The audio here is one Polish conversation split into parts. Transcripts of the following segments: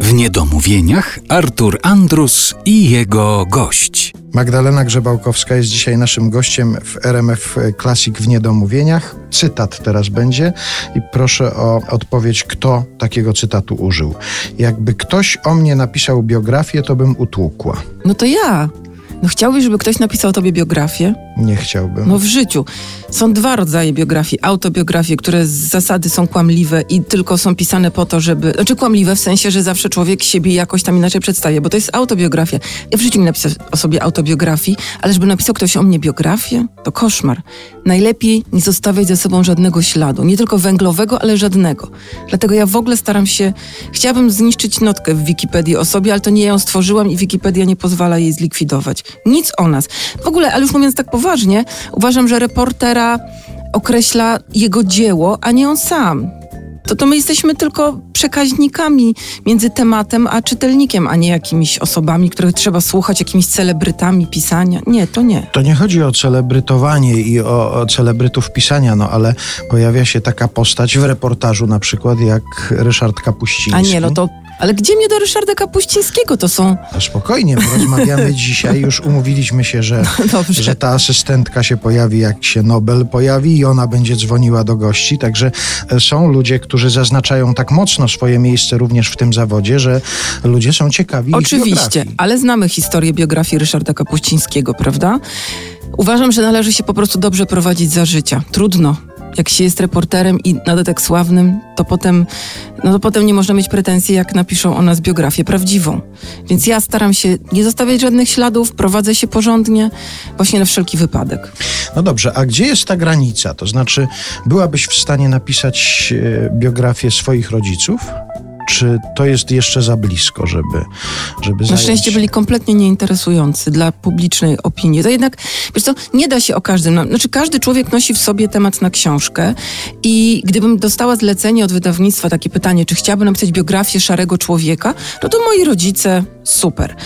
W niedomówieniach Artur Andrus i jego gość. Magdalena Grzebałkowska jest dzisiaj naszym gościem w RMF Classic w Niedomówieniach. Cytat teraz będzie i proszę o odpowiedź, kto takiego cytatu użył. Jakby ktoś o mnie napisał biografię, to bym utłukła. No to ja. No chciałbyś, żeby ktoś napisał o tobie biografię? Nie chciałbym. No w życiu. Są dwa rodzaje biografii. Autobiografie, które z zasady są kłamliwe i tylko są pisane po to, żeby... Znaczy kłamliwe w sensie, że zawsze człowiek siebie jakoś tam inaczej przedstawia, bo to jest autobiografia. Ja w życiu nie napisał o sobie autobiografii, ale żeby napisał ktoś o mnie biografię, to koszmar. Najlepiej nie zostawiać ze sobą żadnego śladu. Nie tylko węglowego, ale żadnego. Dlatego ja w ogóle staram się... Chciałabym zniszczyć notkę w Wikipedii o sobie, ale to nie ja ją stworzyłam i Wikipedia nie pozwala jej zlikwidować. Nic o nas. W ogóle, ale już mówiąc tak poważnie, uważam, że reportera określa jego dzieło, a nie on sam. To, to my jesteśmy tylko przekaźnikami między tematem a czytelnikiem, a nie jakimiś osobami, których trzeba słuchać, jakimiś celebrytami pisania. Nie, to nie. To nie chodzi o celebrytowanie i o, o celebrytów pisania, no ale pojawia się taka postać w reportażu na przykład jak Ryszard Kapuściński. A nie, no to ale gdzie mnie do Ryszarda Kapuścińskiego to są? No spokojnie, rozmawiamy dzisiaj, już umówiliśmy się, że, No że ta asystentka się pojawi, jak się Nobel pojawi i ona będzie dzwoniła do gości, także e, są ludzie, którzy zaznaczają tak mocno swoje miejsce również w tym zawodzie, że ludzie są ciekawi Oczywiście, ale znamy historię biografii Ryszarda Kapuścińskiego, prawda? Uważam, że należy się po prostu dobrze prowadzić za życia. Trudno. Jak się jest reporterem i na dodatek sławnym, to potem, no to potem nie można mieć pretensji, jak napiszą o nas biografię prawdziwą. Więc ja staram się nie zostawiać żadnych śladów, prowadzę się porządnie, właśnie na wszelki wypadek. No dobrze, a gdzie jest ta granica? To znaczy, byłabyś w stanie napisać e, biografię swoich rodziców? Czy to jest jeszcze za blisko, żeby, żeby Na zająć... szczęście byli kompletnie nieinteresujący dla publicznej opinii. To jednak, wiesz co, nie da się o każdym. Znaczy, każdy człowiek nosi w sobie temat na książkę i gdybym dostała zlecenie od wydawnictwa takie pytanie, czy chciałabym napisać biografię szarego człowieka, no to moi rodzice, super.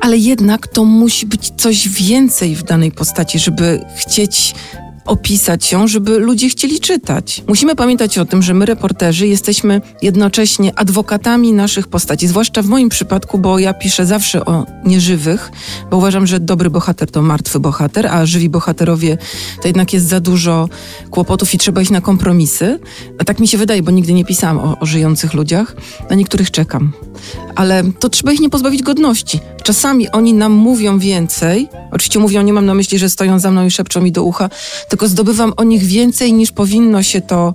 Ale jednak to musi być coś więcej w danej postaci, żeby chcieć opisać ją, żeby ludzie chcieli czytać. Musimy pamiętać o tym, że my, reporterzy, jesteśmy jednocześnie adwokatami naszych postaci, zwłaszcza w moim przypadku, bo ja piszę zawsze o nieżywych, bo uważam, że dobry bohater to martwy bohater, a żywi bohaterowie to jednak jest za dużo kłopotów i trzeba iść na kompromisy. A tak mi się wydaje, bo nigdy nie pisałam o, o żyjących ludziach. Na niektórych czekam. Ale to trzeba ich nie pozbawić godności. Czasami oni nam mówią więcej. Oczywiście mówią, nie mam na myśli, że stoją za mną i szepczą mi do ucha, tylko zdobywam o nich więcej niż powinno się to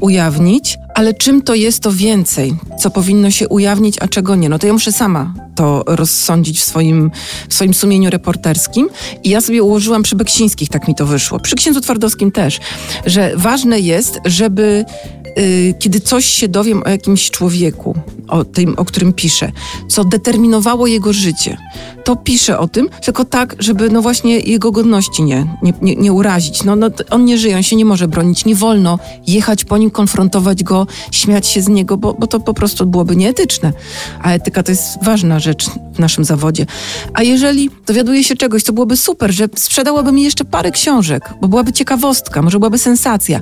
ujawnić. Ale czym to jest to więcej, co powinno się ujawnić, a czego nie? No to ja muszę sama to rozsądzić w swoim, w swoim sumieniu reporterskim. I ja sobie ułożyłam przy Beksińskich, tak mi to wyszło. Przy księdzu Twardowskim też, że ważne jest, żeby kiedy coś się dowiem o jakimś człowieku, o tym, o którym piszę, co determinowało jego życie, to piszę o tym, tylko tak, żeby no właśnie jego godności nie, nie, nie, nie urazić. No, no, on nie żyje, on się nie może bronić, nie wolno jechać po nim, konfrontować go, śmiać się z niego, bo, bo to po prostu byłoby nieetyczne. A etyka to jest ważna rzecz w naszym zawodzie. A jeżeli dowiaduje się czegoś, co byłoby super, że sprzedałoby mi jeszcze parę książek, bo byłaby ciekawostka, może byłaby sensacja,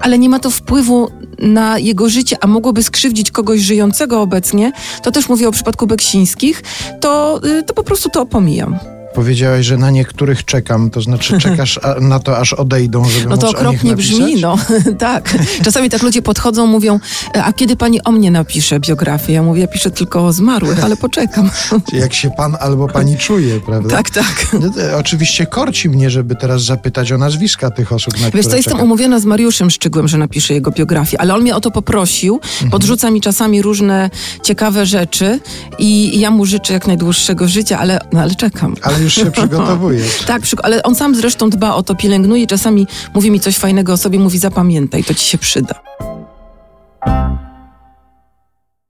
ale nie ma to wpływu na jego życie, a mogłoby skrzywdzić kogoś żyjącego obecnie, to też mówię o przypadku Beksińskich, to, y, to po prostu to opomijam. Powiedziałaś, że na niektórych czekam, to znaczy czekasz na to, aż odejdą, żeby No to móc okropnie brzmi, no tak. Czasami tak ludzie podchodzą, mówią, a kiedy pani o mnie napisze biografię? Ja mówię, ja piszę tylko o zmarłych, ale poczekam. Jak się pan albo pani czuje, prawda? tak, tak. No Oczywiście korci mnie, żeby teraz zapytać o nazwiska tych osób, na Wiesz, to jestem czekam. umówiona z Mariuszem Szczygłem, że napiszę jego biografię, ale on mnie o to poprosił, Mhm. podrzuca mi czasami różne ciekawe rzeczy i, i ja mu życzę jak najdłuższego życia, ale, no, ale czekam. Ale już się przygotowujesz. Tak, ale on sam zresztą dba o to, pielęgnuje, czasami mówi mi coś fajnego o sobie, mówi zapamiętaj, to ci się przyda.